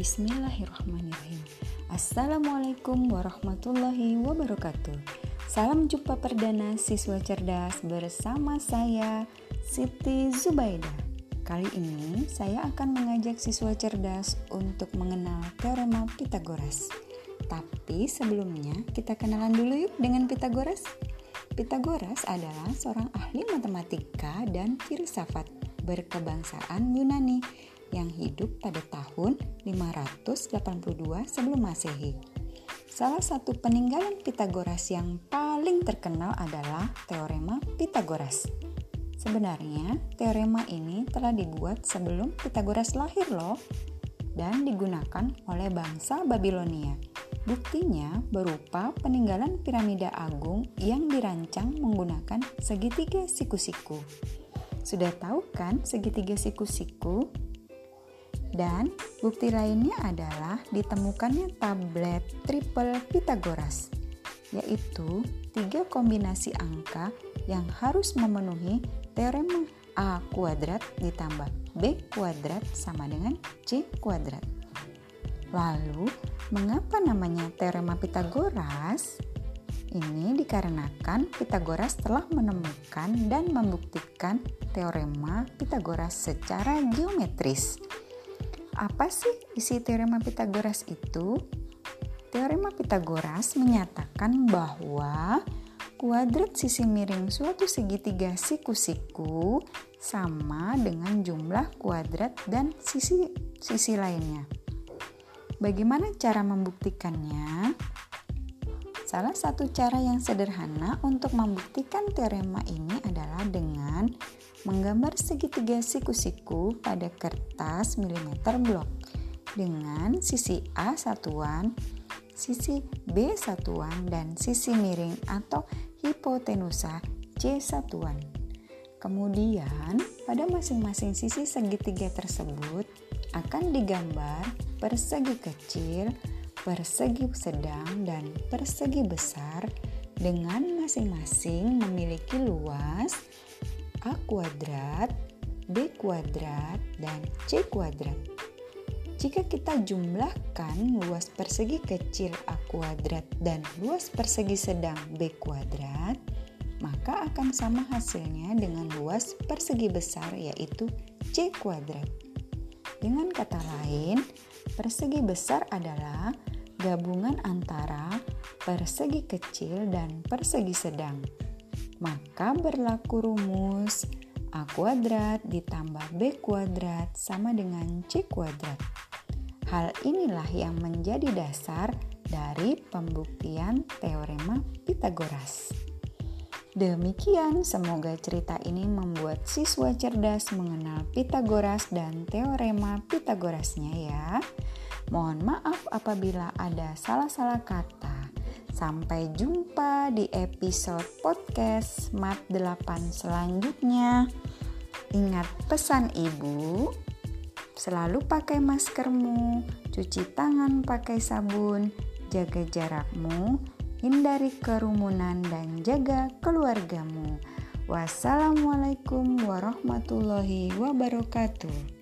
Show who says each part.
Speaker 1: Bismillahirrahmanirrahim. Assalamualaikum warahmatullahi wabarakatuh. Salam jumpa perdana siswa cerdas bersama saya Siti Zubaida. Kali ini saya akan mengajak siswa cerdas untuk mengenal teorema Pitagoras. Tapi sebelumnya kita kenalan dulu yuk dengan Pitagoras. Pitagoras adalah seorang ahli matematika dan filsafat berkebangsaan Yunani yang hidup pada tahun 582 sebelum Masehi. Salah satu peninggalan Pitagoras yang paling terkenal adalah teorema Pitagoras. Sebenarnya, teorema ini telah dibuat sebelum Pitagoras lahir loh dan digunakan oleh bangsa Babilonia. Buktinya berupa peninggalan piramida agung yang dirancang menggunakan segitiga siku-siku. Sudah tahu kan segitiga siku-siku? Dan bukti lainnya adalah ditemukannya tablet triple Pythagoras, yaitu tiga kombinasi angka yang harus memenuhi teorema A kuadrat ditambah B kuadrat sama dengan C kuadrat. Lalu, mengapa namanya teorema Pythagoras? Ini dikarenakan Pythagoras telah menemukan dan membuktikan teorema Pythagoras secara geometris. Apa sih isi teorema Pitagoras itu? Teorema Pitagoras menyatakan bahwa kuadrat sisi miring suatu segitiga siku-siku sama dengan jumlah kuadrat dan sisi sisi lainnya. Bagaimana cara membuktikannya? Salah satu cara yang sederhana untuk membuktikan teorema ini adalah dengan menggambar segitiga siku-siku pada kertas milimeter blok dengan sisi A satuan, sisi B satuan, dan sisi miring atau hipotenusa C satuan. Kemudian, pada masing-masing sisi segitiga tersebut akan digambar persegi kecil, persegi sedang, dan persegi besar dengan masing-masing memiliki luas A kuadrat, B kuadrat, dan C kuadrat. Jika kita jumlahkan luas persegi kecil A kuadrat dan luas persegi sedang B kuadrat, maka akan sama hasilnya dengan luas persegi besar yaitu C kuadrat. Dengan kata lain, persegi besar adalah gabungan antara persegi kecil dan persegi sedang maka berlaku rumus A kuadrat ditambah B kuadrat sama dengan C kuadrat. Hal inilah yang menjadi dasar dari pembuktian teorema Pitagoras. Demikian, semoga cerita ini membuat siswa cerdas mengenal Pitagoras dan teorema Pitagorasnya ya. Mohon maaf apabila ada salah-salah kata. Sampai jumpa di episode podcast Mat 8 selanjutnya. Ingat pesan ibu, selalu pakai maskermu, cuci tangan pakai sabun, jaga jarakmu, hindari kerumunan dan jaga keluargamu. Wassalamualaikum warahmatullahi wabarakatuh.